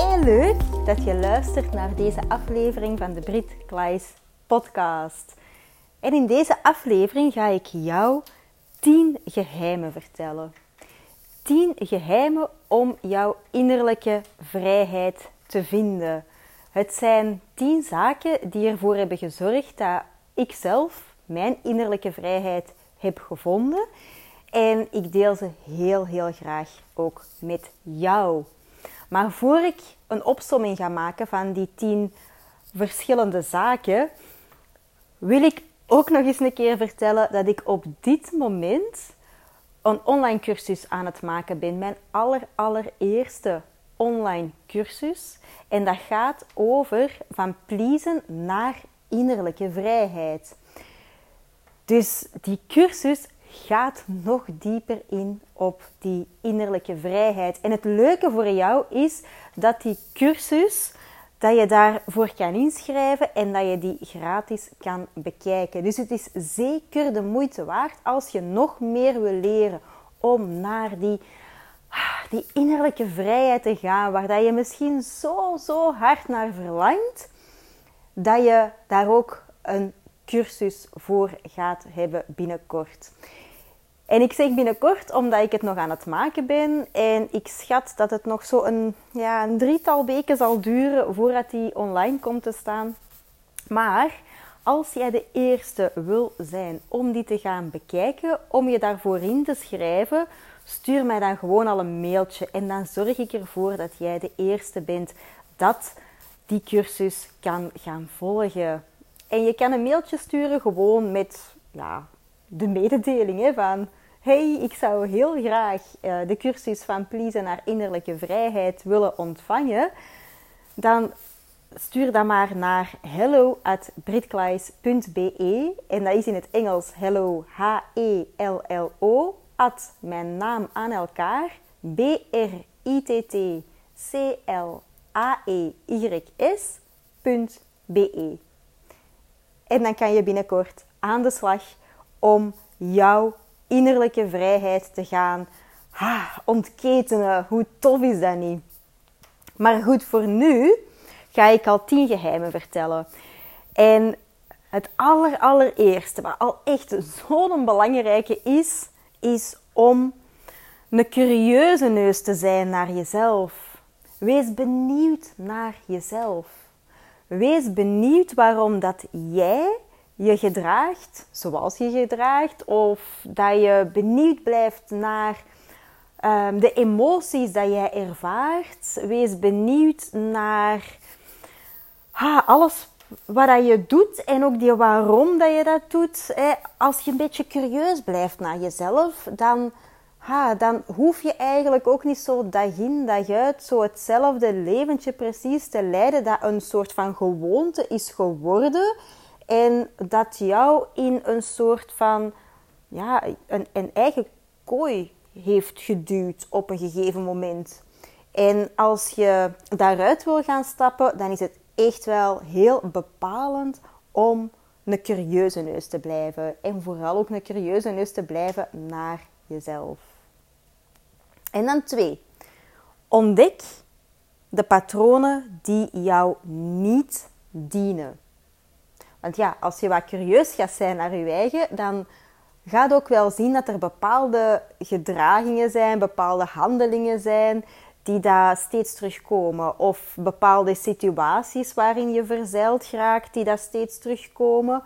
kei leuk dat je luistert naar deze aflevering van de Brit Klaes podcast. En in deze aflevering ga ik jou 10 geheimen vertellen. 10 geheimen om jouw innerlijke vrijheid te vinden. Het zijn 10 zaken die ervoor hebben gezorgd dat ik zelf mijn innerlijke vrijheid heb gevonden. En ik deel ze heel, heel graag ook met jou. Maar voor ik een opsomming ga maken van die 10 verschillende zaken, wil ik ook nog eens een keer vertellen dat ik op dit moment een online cursus aan het maken ben. Mijn aller, allereerste online cursus. En dat gaat over van pleasen naar innerlijke vrijheid. Dus die cursus gaat nog dieper in op die innerlijke vrijheid. En het leuke voor jou is dat die cursus, dat je daarvoor kan inschrijven en dat je die gratis kan bekijken. Dus het is zeker de moeite waard als je nog meer wil leren om naar die, die innerlijke vrijheid te gaan, waar dat je misschien zo, zo hard naar verlangt, dat je daar ook een cursus voor gaat hebben binnenkort. En ik zeg binnenkort omdat ik het nog aan het maken ben. En ik schat dat het nog zo een, ja, een drietal weken zal duren voordat die online komt te staan. Maar als jij de eerste wil zijn om die te gaan bekijken, om je daarvoor in te schrijven, stuur mij dan gewoon al een mailtje. En dan zorg ik ervoor dat jij de eerste bent dat die cursus kan gaan volgen. En je kan een mailtje sturen gewoon met ja, de mededeling hè, van hey, ik zou heel graag uh, de cursus van Please naar innerlijke vrijheid willen ontvangen, dan stuur dan maar naar hello at en dat is in het Engels hello, H-E-L-L-O, at mijn naam aan elkaar, B-R-I-T-T-C-L-A-E-Y-S.be. En dan kan je binnenkort aan de slag om jouw innerlijke vrijheid te gaan ha, ontketenen. Hoe tof is dat niet? Maar goed, voor nu ga ik al tien geheimen vertellen. En het aller, allereerste, wat al echt zo'n belangrijke is, is om een curieuze neus te zijn naar jezelf. Wees benieuwd naar jezelf. Wees benieuwd waarom dat jij je gedraagt zoals je gedraagt, of dat je benieuwd blijft naar um, de emoties dat jij ervaart. Wees benieuwd naar ha, alles wat je doet en ook die waarom dat je dat doet. Als je een beetje curieus blijft naar jezelf, dan, ha, dan hoef je eigenlijk ook niet zo dag in dag uit zo hetzelfde leventje precies te leiden dat een soort van gewoonte is geworden en dat jou in een soort van, ja, een, een eigen kooi heeft geduwd op een gegeven moment. En als je daaruit wil gaan stappen, dan is het echt wel heel bepalend om een curieuze neus te blijven. En vooral ook een curieuze neus te blijven naar jezelf. En dan twee. Ontdek de patronen die jou niet dienen. Want ja, als je wat curieus gaat zijn naar je eigen, dan gaat ook wel zien dat er bepaalde gedragingen zijn, bepaalde handelingen zijn die daar steeds terugkomen. Of bepaalde situaties waarin je verzeild raakt, die daar steeds terugkomen.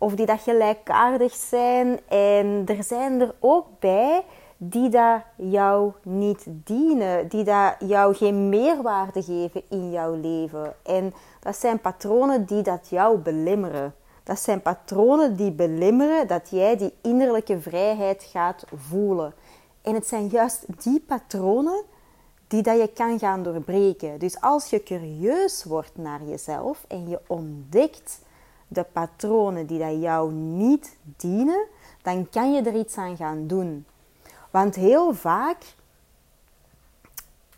of die dat gelijkaardig zijn. En er zijn er ook bij die dat jou niet dienen, die dat jou geen meerwaarde geven in jouw leven. En dat zijn patronen die dat jou belemmeren. Dat zijn patronen die belemmeren dat jij die innerlijke vrijheid gaat voelen. En het zijn juist die patronen die dat je kan gaan doorbreken. Dus als je curieus wordt naar jezelf en je ontdekt de patronen die dat jou niet dienen, dan kan je er iets aan gaan doen. Want heel vaak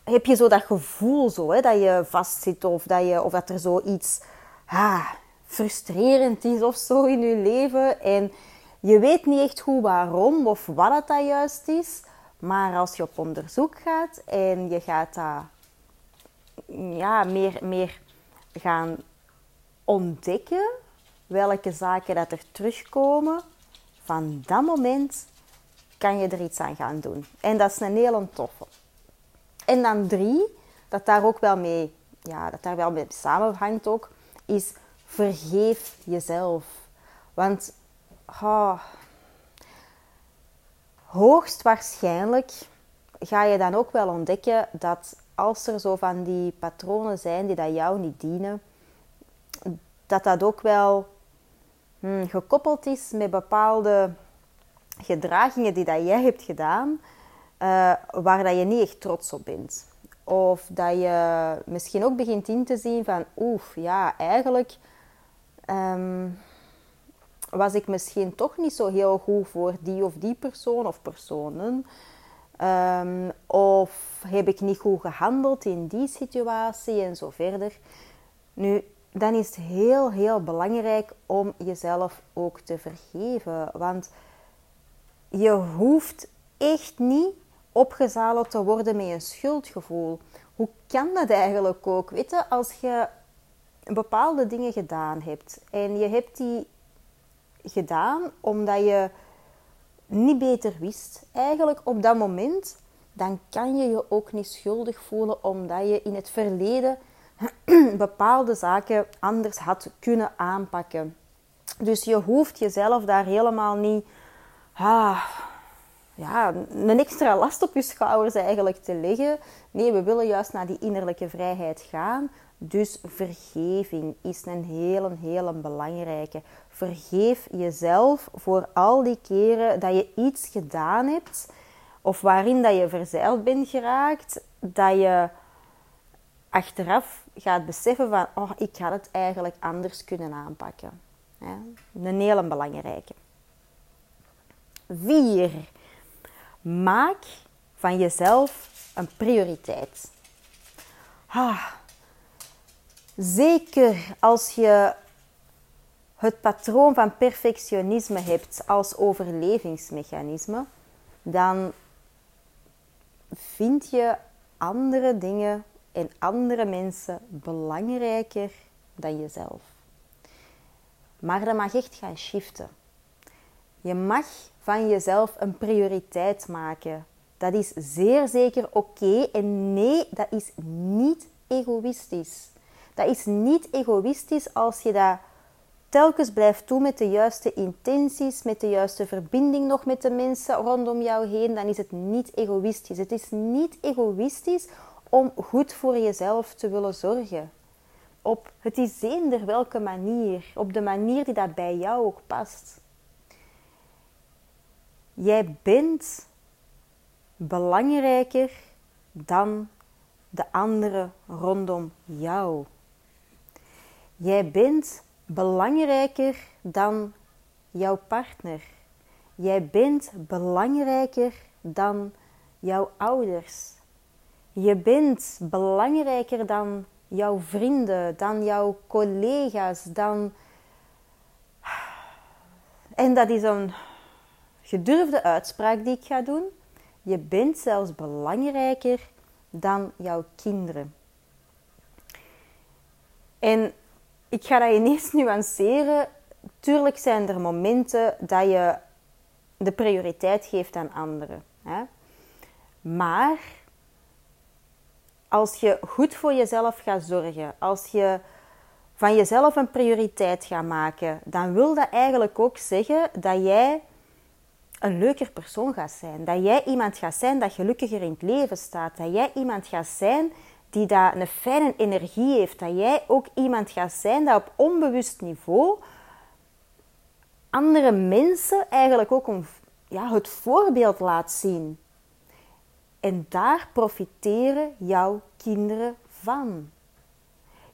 heb je zo dat gevoel zo, hè, dat je vastzit of dat, je, of dat er zoiets ah, frustrerend is of zo in je leven. En je weet niet echt hoe waarom of wat het dat juist is. Maar als je op onderzoek gaat en je gaat dat ja, meer, meer gaan ontdekken, welke zaken dat er terugkomen, van dat moment kan je er iets aan gaan doen. En dat is een hele toffe. En dan drie, dat daar ook wel mee, ja, dat daar wel mee samenhangt ook, is vergeef jezelf. Want oh, hoogstwaarschijnlijk ga je dan ook wel ontdekken dat als er zo van die patronen zijn die dat jou niet dienen, dat dat ook wel hmm, gekoppeld is met bepaalde gedragingen die dat jij hebt gedaan, uh, waar dat je niet echt trots op bent. Of dat je misschien ook begint in te zien van, oef, ja, eigenlijk ehm, was ik misschien toch niet zo heel goed voor die of die persoon of personen. Um, of heb ik niet goed gehandeld in die situatie en zo verder. Nu, dan is het heel, heel belangrijk om jezelf ook te vergeven. Want je hoeft echt niet opgezadeld te worden met een schuldgevoel. Hoe kan dat eigenlijk ook? Weet je, als je bepaalde dingen gedaan hebt en je hebt die gedaan omdat je niet beter wist, eigenlijk op dat moment, dan kan je je ook niet schuldig voelen omdat je in het verleden bepaalde zaken anders had kunnen aanpakken. Dus je hoeft jezelf daar helemaal niet ah, ja, een extra last op je schouders eigenlijk te leggen. Nee, we willen juist naar die innerlijke vrijheid gaan. Dus vergeving is een hele, hele belangrijke. Vergeef jezelf voor al die keren dat je iets gedaan hebt of waarin dat je verzeild bent geraakt, dat je achteraf gaat beseffen van, oh, ik had het eigenlijk anders kunnen aanpakken. Een hele belangrijke. 4. Maak van jezelf een prioriteit. Ah, zeker als je het patroon van perfectionisme hebt als overlevingsmechanisme, dan vind je andere dingen en andere mensen belangrijker dan jezelf. Maar dat mag echt gaan shiften. Je mag van jezelf een prioriteit maken. Dat is zeer zeker oké. En nee, dat is niet egoïstisch. Dat is niet egoïstisch als je dat telkens blijft doen met de juiste intenties, met de juiste verbinding nog met de mensen rondom jou heen. Dan is het niet egoïstisch. Het is niet egoïstisch om goed voor jezelf te willen zorgen. Op het is eender welke manier, op de manier die dat bij jou ook past. Jij bent belangrijker dan de anderen rondom jou. Jij bent belangrijker dan jouw partner. Jij bent belangrijker dan jouw ouders. Je bent belangrijker dan jouw vrienden, dan jouw collega's, dan. En dat is een gedurfde uitspraak die ik ga doen. Je bent zelfs belangrijker dan jouw kinderen. En ik ga dat ineens nuanceren. Tuurlijk zijn er momenten dat je de prioriteit geeft aan anderen. Hè? Maar als je goed voor jezelf gaat zorgen, als je van jezelf een prioriteit gaat maken, dan wil dat eigenlijk ook zeggen dat jij een leuker persoon gaat zijn. Dat jij iemand gaat zijn dat gelukkiger in het leven staat. Dat jij iemand gaat zijn die daar een fijne energie heeft. Dat jij ook iemand gaat zijn dat op onbewust niveau andere mensen eigenlijk ook een, ja, het voorbeeld laat zien. En daar profiteren jouw kinderen van.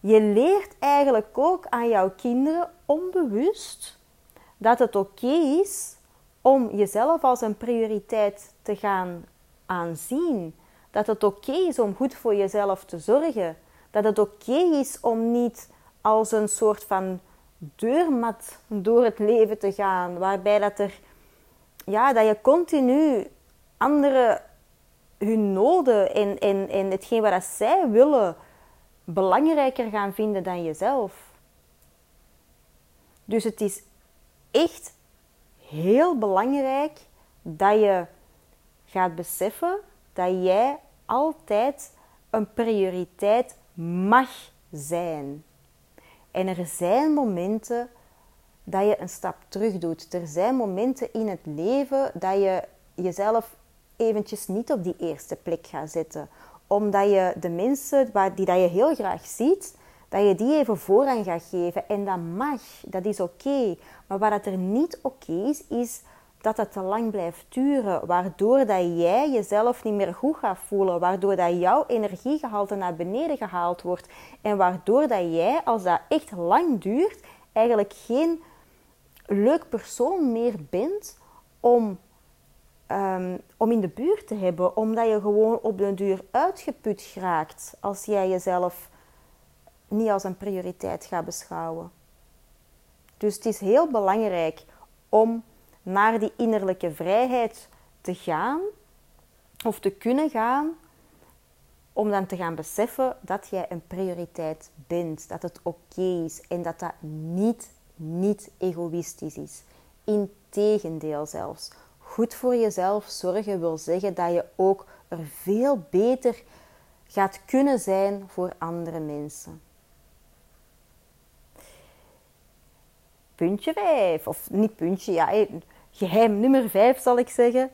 Je leert eigenlijk ook aan jouw kinderen onbewust dat het oké is om jezelf als een prioriteit te gaan aanzien. Dat het oké is om goed voor jezelf te zorgen. Dat het oké is om niet als een soort van deurmat door het leven te gaan, waarbij dat er ja, dat je continu andere hun noden en, en, en hetgeen wat zij willen belangrijker gaan vinden dan jezelf. Dus het is echt heel belangrijk dat je gaat beseffen dat jij altijd een prioriteit mag zijn. En er zijn momenten dat je een stap terug doet. Er zijn momenten in het leven dat je jezelf eventjes niet op die eerste plek gaat zetten. Omdat je de mensen die dat je heel graag ziet, dat je die even voorrang gaat geven. En dat mag, dat is oké. Maar wat er niet oké is, is dat het te lang blijft duren. Waardoor dat jij jezelf niet meer goed gaat voelen. Waardoor dat jouw energiegehalte naar beneden gehaald wordt. En waardoor dat jij, als dat echt lang duurt, eigenlijk geen leuk persoon meer bent om, um, om in de buurt te hebben. Omdat je gewoon op de duur uitgeput raakt als jij jezelf niet als een prioriteit gaat beschouwen. Dus het is heel belangrijk om naar die innerlijke vrijheid te gaan of te kunnen gaan, om dan te gaan beseffen dat jij een prioriteit bent, dat het oké is en dat dat niet, niet egoïstisch is. Integendeel zelfs. Goed voor jezelf zorgen wil zeggen dat je ook er veel beter gaat kunnen zijn voor andere mensen. Puntje 5, of niet puntje, ja, geheim nummer 5 zal ik zeggen.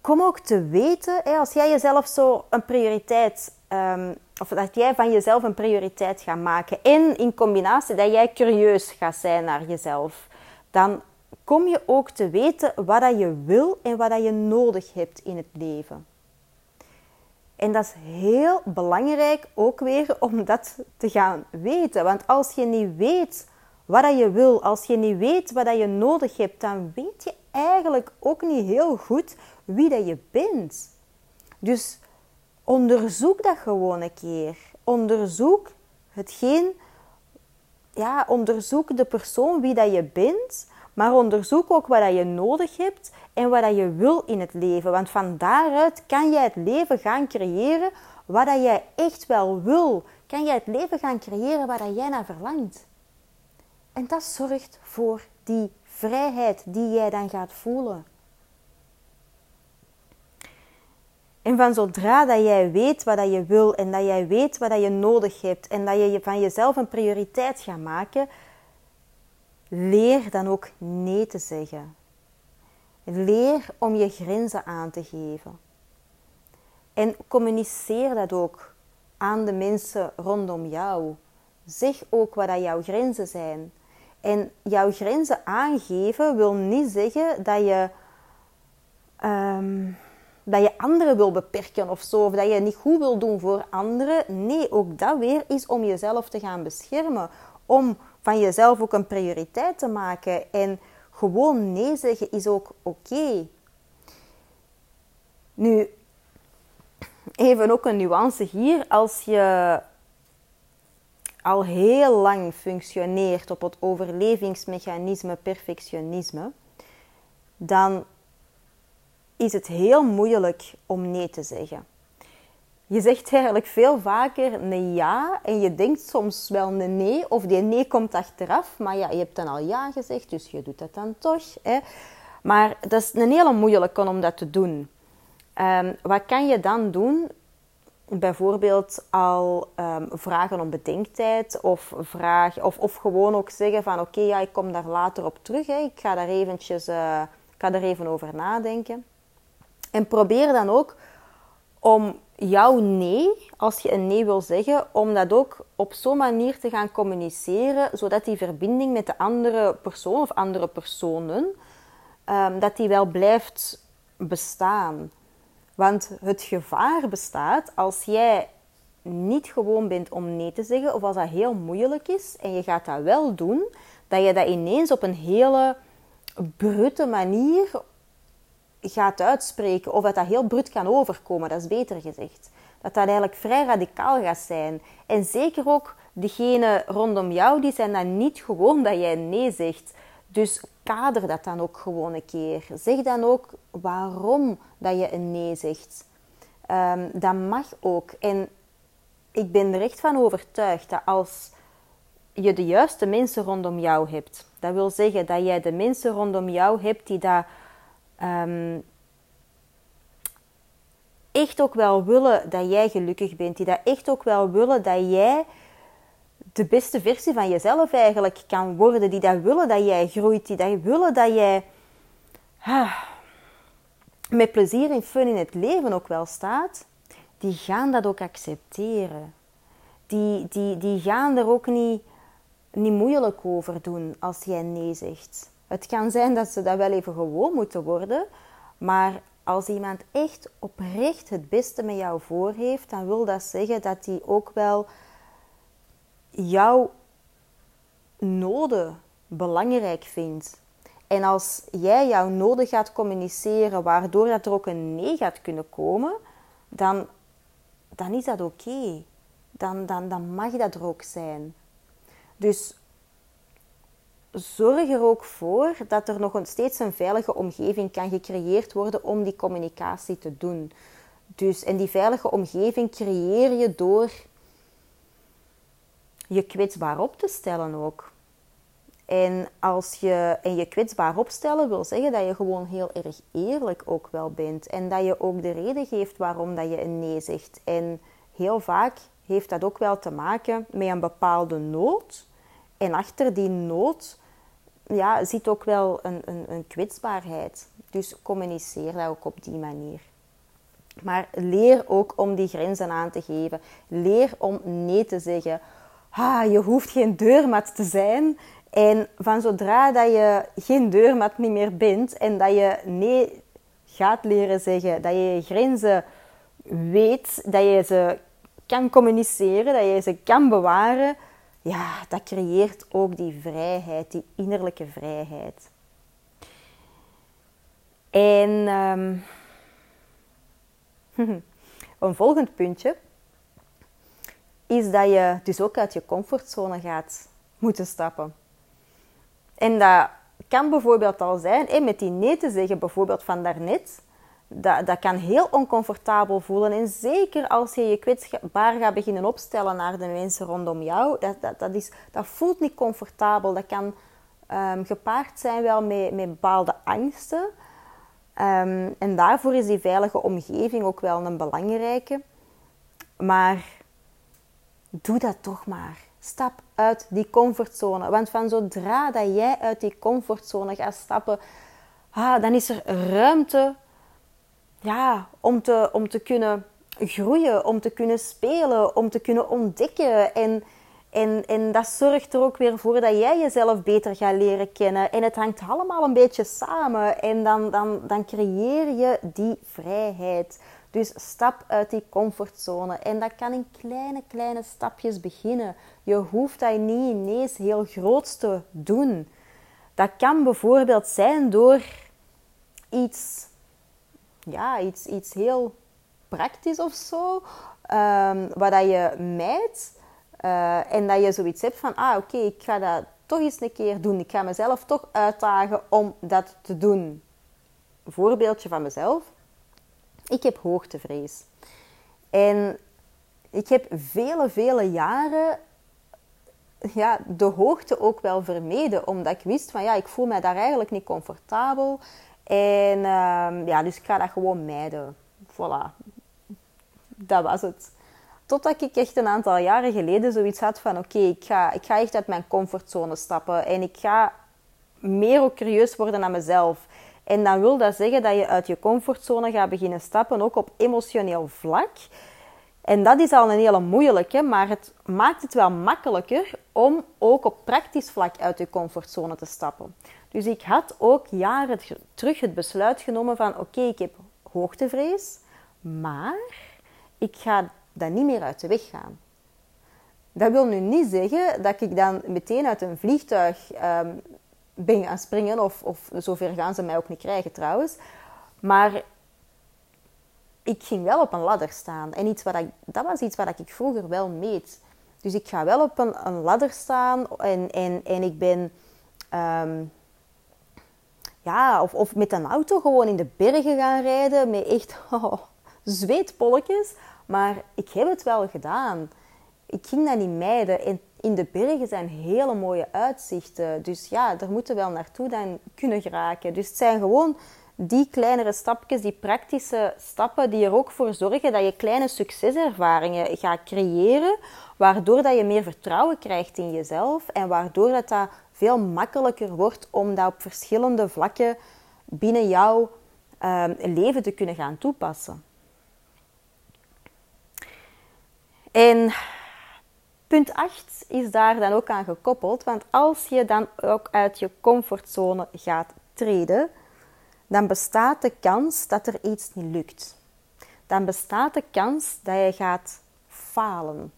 Kom ook te weten, als jij jezelf zo een prioriteit, um, of dat jij van jezelf een prioriteit gaat maken en in combinatie dat jij curieus gaat zijn naar jezelf, dan kom je ook te weten wat dat je wil en wat dat je nodig hebt in het leven. En dat is heel belangrijk ook weer om dat te gaan weten. Want als je niet weet wat je wil, als je niet weet wat je nodig hebt, dan weet je eigenlijk ook niet heel goed wie dat je bent. Dus onderzoek dat gewoon een keer. Onderzoek hetgeen, ja, onderzoek de persoon wie dat je bent, maar onderzoek ook wat dat je nodig hebt en wat dat je wil in het leven. Want van daaruit kan jij het leven gaan creëren wat dat jij echt wel wil. Kan jij het leven gaan creëren waar dat jij naar verlangt. En dat zorgt voor die vrijheid die jij dan gaat voelen. En van zodra dat jij weet wat dat je wil en dat jij weet wat dat je nodig hebt en dat je van jezelf een prioriteit gaat maken, leer dan ook nee te zeggen. Leer om je grenzen aan te geven. En communiceer dat ook aan de mensen rondom jou. Zeg ook wat dat jouw grenzen zijn. En jouw grenzen aangeven wil niet zeggen dat je, um, dat je anderen wil beperken of zo, of dat je niet goed wil doen voor anderen. Nee, ook dat weer is om jezelf te gaan beschermen. Om van jezelf ook een prioriteit te maken. En gewoon nee zeggen is ook oké. Nu, even ook een nuance hier. Als je al heel lang functioneert op het overlevingsmechanisme perfectionisme, dan is het heel moeilijk om nee te zeggen. Je zegt eigenlijk veel vaker een ja en je denkt soms wel een nee of die nee komt achteraf, maar ja, je hebt dan al ja gezegd, dus je doet dat dan toch. Hè? Maar dat is een hele moeilijke om dat te doen. Um, wat kan je dan doen? Bijvoorbeeld al ehm, vragen om bedenktijd of, vraag, of, of gewoon ook zeggen van oké, ja, ik kom daar later op terug. Hè. Ik ga daar eventjes uh, ik ga er even over nadenken. En probeer dan ook om jouw nee, als je een nee wil zeggen, om dat ook op zo'n manier te gaan communiceren, zodat die verbinding met de andere persoon of andere personen, um, dat die wel blijft bestaan. Want het gevaar bestaat als jij niet gewoon bent om nee te zeggen, of als dat heel moeilijk is en je gaat dat wel doen, dat je dat ineens op een hele brute manier gaat uitspreken, of dat dat heel brut kan overkomen, dat is beter gezegd. Dat dat eigenlijk vrij radicaal gaat zijn. En zeker ook degene rondom jou, die zijn dan niet gewoon dat jij nee zegt. Dus kader dat dan ook gewoon een keer. Zeg dan ook waarom dat je een nee zegt. Um, dat mag ook. En ik ben er echt van overtuigd dat als je de juiste mensen rondom jou hebt, dat wil zeggen dat jij de mensen rondom jou hebt die dat um, echt ook wel willen dat jij gelukkig bent, die dat echt ook wel willen dat jij de beste versie van jezelf eigenlijk kan worden, die dat willen dat jij groeit, die dat willen dat jij ah, met plezier en fun in het leven ook wel staat, die gaan dat ook accepteren. Die, die, die gaan er ook niet, niet moeilijk over doen als jij nee zegt. Het kan zijn dat ze dat wel even gewoon moeten worden, maar als iemand echt oprecht het beste met jou voor heeft, dan wil dat zeggen dat hij ook wel jouw noden belangrijk vindt. En als jij jouw noden gaat communiceren, waardoor dat er ook een nee gaat kunnen komen, dan, dan is dat oké. Dan, dan, dan mag dat er ook zijn. Dus zorg er ook voor dat er nog steeds een veilige omgeving kan gecreëerd worden om die communicatie te doen. Dus, en die veilige omgeving creëer je door je kwetsbaar op te stellen ook. En als je en je kwetsbaar opstellen wil zeggen dat je gewoon heel erg eerlijk ook wel bent. En dat je ook de reden geeft waarom dat je een nee zegt. En heel vaak heeft dat ook wel te maken met een bepaalde nood. En achter die nood ja, zit ook wel een, een, een kwetsbaarheid. Dus communiceer dat ook op die manier. Maar leer ook om die grenzen aan te geven. Leer om nee te zeggen. Ah, je hoeft geen deurmat te zijn. En van zodra dat je geen deurmat niet meer bent en dat je nee gaat leren zeggen, dat je je grenzen weet, dat je ze kan communiceren, dat je ze kan bewaren, ja, dat creëert ook die vrijheid, die innerlijke vrijheid. En um, een volgend puntje is dat je dus ook uit je comfortzone gaat moeten stappen. En dat kan bijvoorbeeld al zijn, met die nee te zeggen, bijvoorbeeld van daarnet, dat, dat kan heel oncomfortabel voelen. En zeker als je je kwetsbaar gaat beginnen opstellen naar de mensen rondom jou, dat, dat, dat, is, dat voelt niet comfortabel. Dat kan um, gepaard zijn wel met, met bepaalde angsten. Ehm, en daarvoor is die veilige omgeving ook wel een belangrijke. Maar doe dat toch maar. Stap uit die comfortzone. Want van zodra dat jij uit die comfortzone gaat stappen, ah, dan is er ruimte ja, om, te, om te kunnen groeien, om te kunnen spelen, om te kunnen ontdekken. En, en, en dat zorgt er ook weer voor dat jij jezelf beter gaat leren kennen. En het hangt allemaal een beetje samen. En dan, dan, dan creëer je die vrijheid. Dus stap uit die comfortzone. En dat kan in kleine, kleine stapjes beginnen. Je hoeft dat niet ineens heel groot te doen. Dat kan bijvoorbeeld zijn door iets ja, iets, iets heel praktisch of zo, um, wat dat je mijt. Uh, en dat je zoiets hebt van, ah oké, ik ga dat toch eens een keer doen. Ik ga mezelf toch uitdagen om dat te doen. Voorbeeldje van mezelf. Ik heb hoogtevrees. En ik heb vele, vele jaren ja, de hoogte ook wel vermeden. Omdat ik wist van, ja, ik voel mij daar eigenlijk niet comfortabel. En um, ja, dus ik ga dat gewoon mijden. Voilà. Dat was het. totdat ik echt een aantal jaren geleden zoiets had van oké, ik, ga, ik ga echt uit mijn comfortzone stappen en ik ga meer ook curieus worden naar mezelf. En dan wil dat zeggen dat je uit je comfortzone gaat beginnen stappen, ook op emotioneel vlak. En dat is al een hele moeilijke, maar het maakt het wel makkelijker om ook op praktisch vlak uit je comfortzone te stappen. Dus ik had ook jaren terug het besluit genomen van oké, ik heb hoogtevrees, maar ik ga dat niet meer uit de weg gaan. Dat wil nu niet zeggen dat ik dan meteen uit een vliegtuig um, ben gaan springen, of, of zover gaan ze mij ook niet krijgen trouwens. Maar ik ging wel op een ladder staan. En iets wat ik, dat was iets wat ik vroeger wel meet. Dus ik ga wel op een, een ladder staan en, en, en ik ben... Um, ja, of, of met een auto gewoon in de bergen gaan rijden met echt oh, zweetpolletjes. Maar ik heb het wel gedaan. Ik ging dat niet mijden. En in de bergen zijn hele mooie uitzichten. Dus ja, daar moeten we wel naartoe dan kunnen geraken. Dus het zijn gewoon die kleinere stapjes, die praktische stappen, die er ook voor zorgen dat je kleine succeservaringen gaat creëren, waardoor dat je meer vertrouwen krijgt in jezelf en waardoor dat, dat veel makkelijker wordt om dat op verschillende vlakken binnen jouw uh, leven te kunnen gaan toepassen. En punt 8 is daar dan ook aan gekoppeld, want als je dan ook uit je comfortzone gaat treden, dan bestaat de kans dat er iets niet lukt. Dan bestaat de kans dat je gaat falen.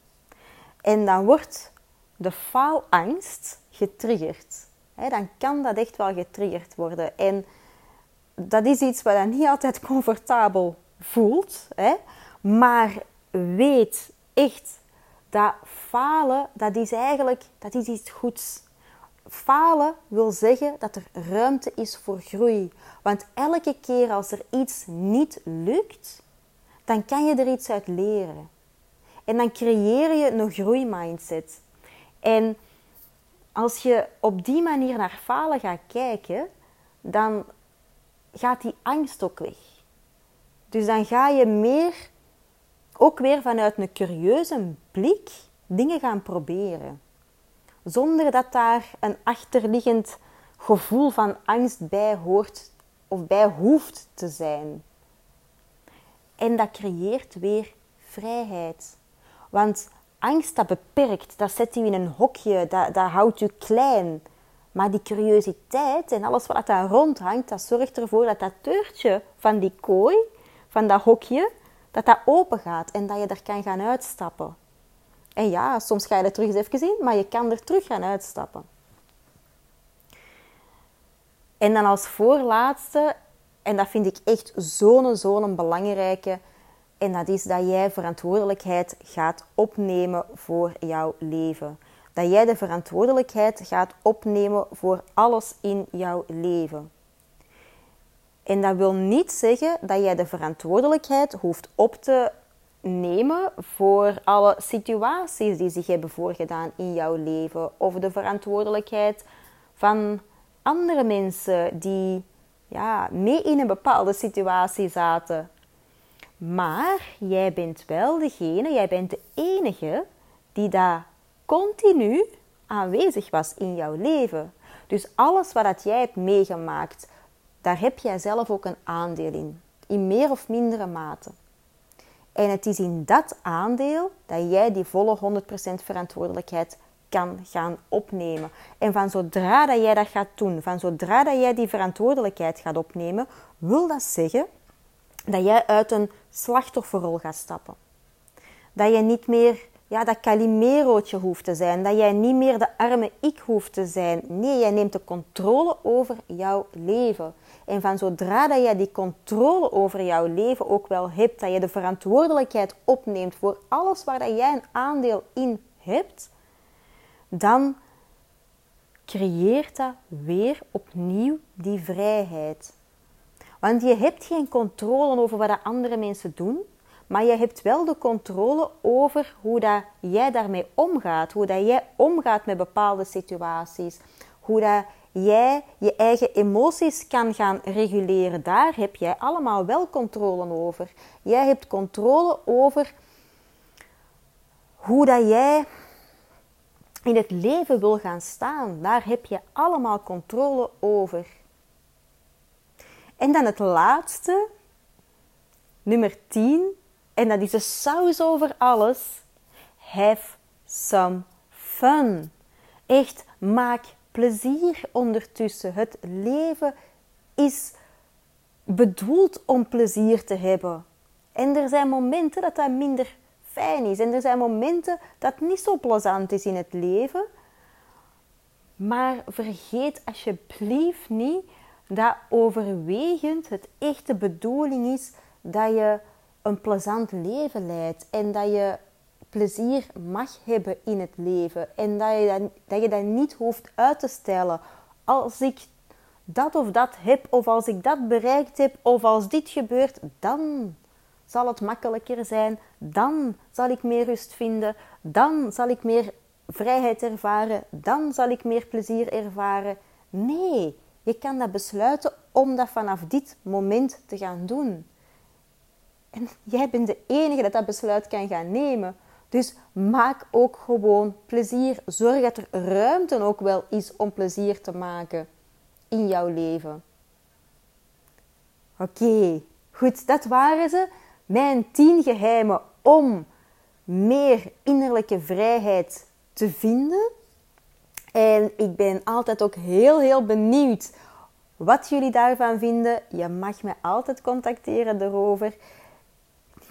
En dan wordt de faalangst getriggerd. dan kan dat echt wel getriggerd worden. En dat is iets wat dan niet altijd comfortabel voelt. Maar weet echt dat falen, dat is eigenlijk dat is iets goeds. Falen wil zeggen dat er ruimte is voor groei. Want elke keer als er iets niet lukt, dan kan je er iets uit leren. En dan creëer je een groeimindset. En als je op die manier naar falen gaat kijken, dan gaat die angst ook weg. Dus dan ga je meer, ook weer vanuit een curieuze dingen gaan proberen zonder dat daar een achterliggend gevoel van angst bij hoort of bij hoeft te zijn. En dat creëert weer vrijheid. Want angst dat beperkt, dat zet u in een hokje, dat, dat houdt u klein. Maar die curiositeit en alles wat daar rondhangt, dat zorgt ervoor dat dat deurtje van die kooi, van dat hokje, dat dat open gaat en dat je er kan gaan uitstappen. En ja, soms ga je er terug eens even zien, maar je kan er terug gaan uitstappen. En dan als voorlaatste, en dat vind ik echt zo'n, zo'n belangrijke, en dat is dat jij verantwoordelijkheid gaat opnemen voor jouw leven. Dat jij de verantwoordelijkheid gaat opnemen voor alles in jouw leven. En dat wil niet zeggen dat jij de verantwoordelijkheid hoeft op te nemen voor alle situaties die zich hebben voorgedaan in jouw leven. Of de verantwoordelijkheid van andere mensen die ja, mee in een bepaalde situatie zaten. Maar jij bent wel degene, jij bent de enige die daar continu aanwezig was in jouw leven. Dus alles wat dat jij hebt meegemaakt, daar heb jij zelf ook een aandeel in. In meer of mindere mate. En het is in dat aandeel dat jij die volle 100% verantwoordelijkheid kan gaan opnemen. En van zodra dat jij dat gaat doen, van zodra dat jij die verantwoordelijkheid gaat opnemen, wil dat zeggen dat jij uit een slachtofferrol gaat stappen. Dat je niet meer ja, dat Calimerootje hoeft te zijn. Dat jij niet meer de arme ik hoeft te zijn. Nee, jij neemt de controle over jouw leven. En van zodra dat jij die controle over jouw leven ook wel hebt, dat je de verantwoordelijkheid opneemt voor alles waar dat jij een aandeel in hebt, dan creëert dat weer opnieuw die vrijheid. Want je hebt geen controle over wat andere mensen doen, maar je hebt wel de controle over hoe dat jij daarmee omgaat, hoe dat jij omgaat met bepaalde situaties, hoe dat jij je eigen emoties kan gaan reguleren. Daar heb jij allemaal wel controle over. Jij hebt controle over hoe dat jij in het leven wil gaan staan. Daar heb je allemaal controle over. En dan het laatste, nummer 10, en dat is de saus over alles. Have some fun. Echt, maak plezier ondertussen. Het leven is bedoeld om plezier te hebben. En er zijn momenten dat dat minder fijn is. En er zijn momenten dat niet zo plezant is in het leven. Maar vergeet alsjeblieft niet dat overwegend het echte bedoeling is dat je een plezant leven leidt en dat je plezier mag hebben in het leven en dat je dat, dat, je dat niet hoeft uit te stellen. Als ik dat of dat heb, of als ik dat bereikt heb, of als dit gebeurt, dan zal het makkelijker zijn. Dan zal ik meer rust vinden. Dan zal ik meer vrijheid ervaren. Dan zal ik meer plezier ervaren. Nee, je kan dat besluiten om dat vanaf dit moment te gaan doen. En jij bent de enige dat dat besluit kan gaan nemen. Dus maak ook gewoon plezier. Zorg dat er ruimte ook wel is om plezier te maken in jouw leven. Oké, goed, dat waren ze. Mijn 10 geheimen om meer innerlijke vrijheid te vinden. En ik ben altijd ook heel, heel benieuwd wat jullie daarvan vinden. Je mag me altijd contacteren erover.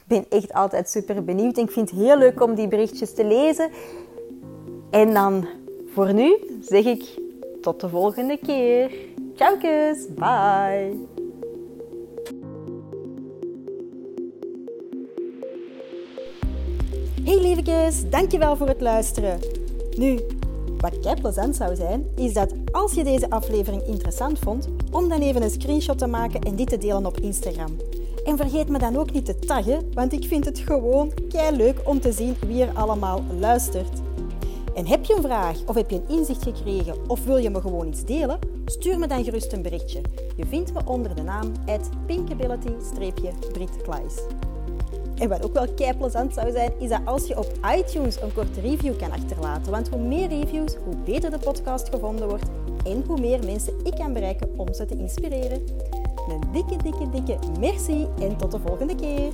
Ben echt altijd super benieuwd. En ik vind het heel leuk om die berichtjes te lezen. En dan voor nu zeg ik tot de volgende keer. Ciao, kus. Bye. Hey lievekes, dankjewel voor het luisteren. Nu, wat kei plezant zou zijn, is dat als je deze aflevering interessant vond, om dan even een screenshot te maken en dit te delen op Instagram. En vergeet me dan ook niet te taggen, want ik vind het gewoon kei leuk om te zien wie er allemaal luistert. En heb je een vraag of heb je een inzicht gekregen of wil je me gewoon iets delen? Stuur me dan gerust een berichtje. Je vindt me onder de naam pinkability-britkleis. En wat ook wel kei plezant zou zijn, is dat als je op iTunes een korte review kan achterlaten. Want hoe meer reviews, hoe beter de podcast gevonden wordt en hoe meer mensen ik kan bereiken om ze te inspireren. Een dikke, dikke, dikke merci en tot de volgende keer.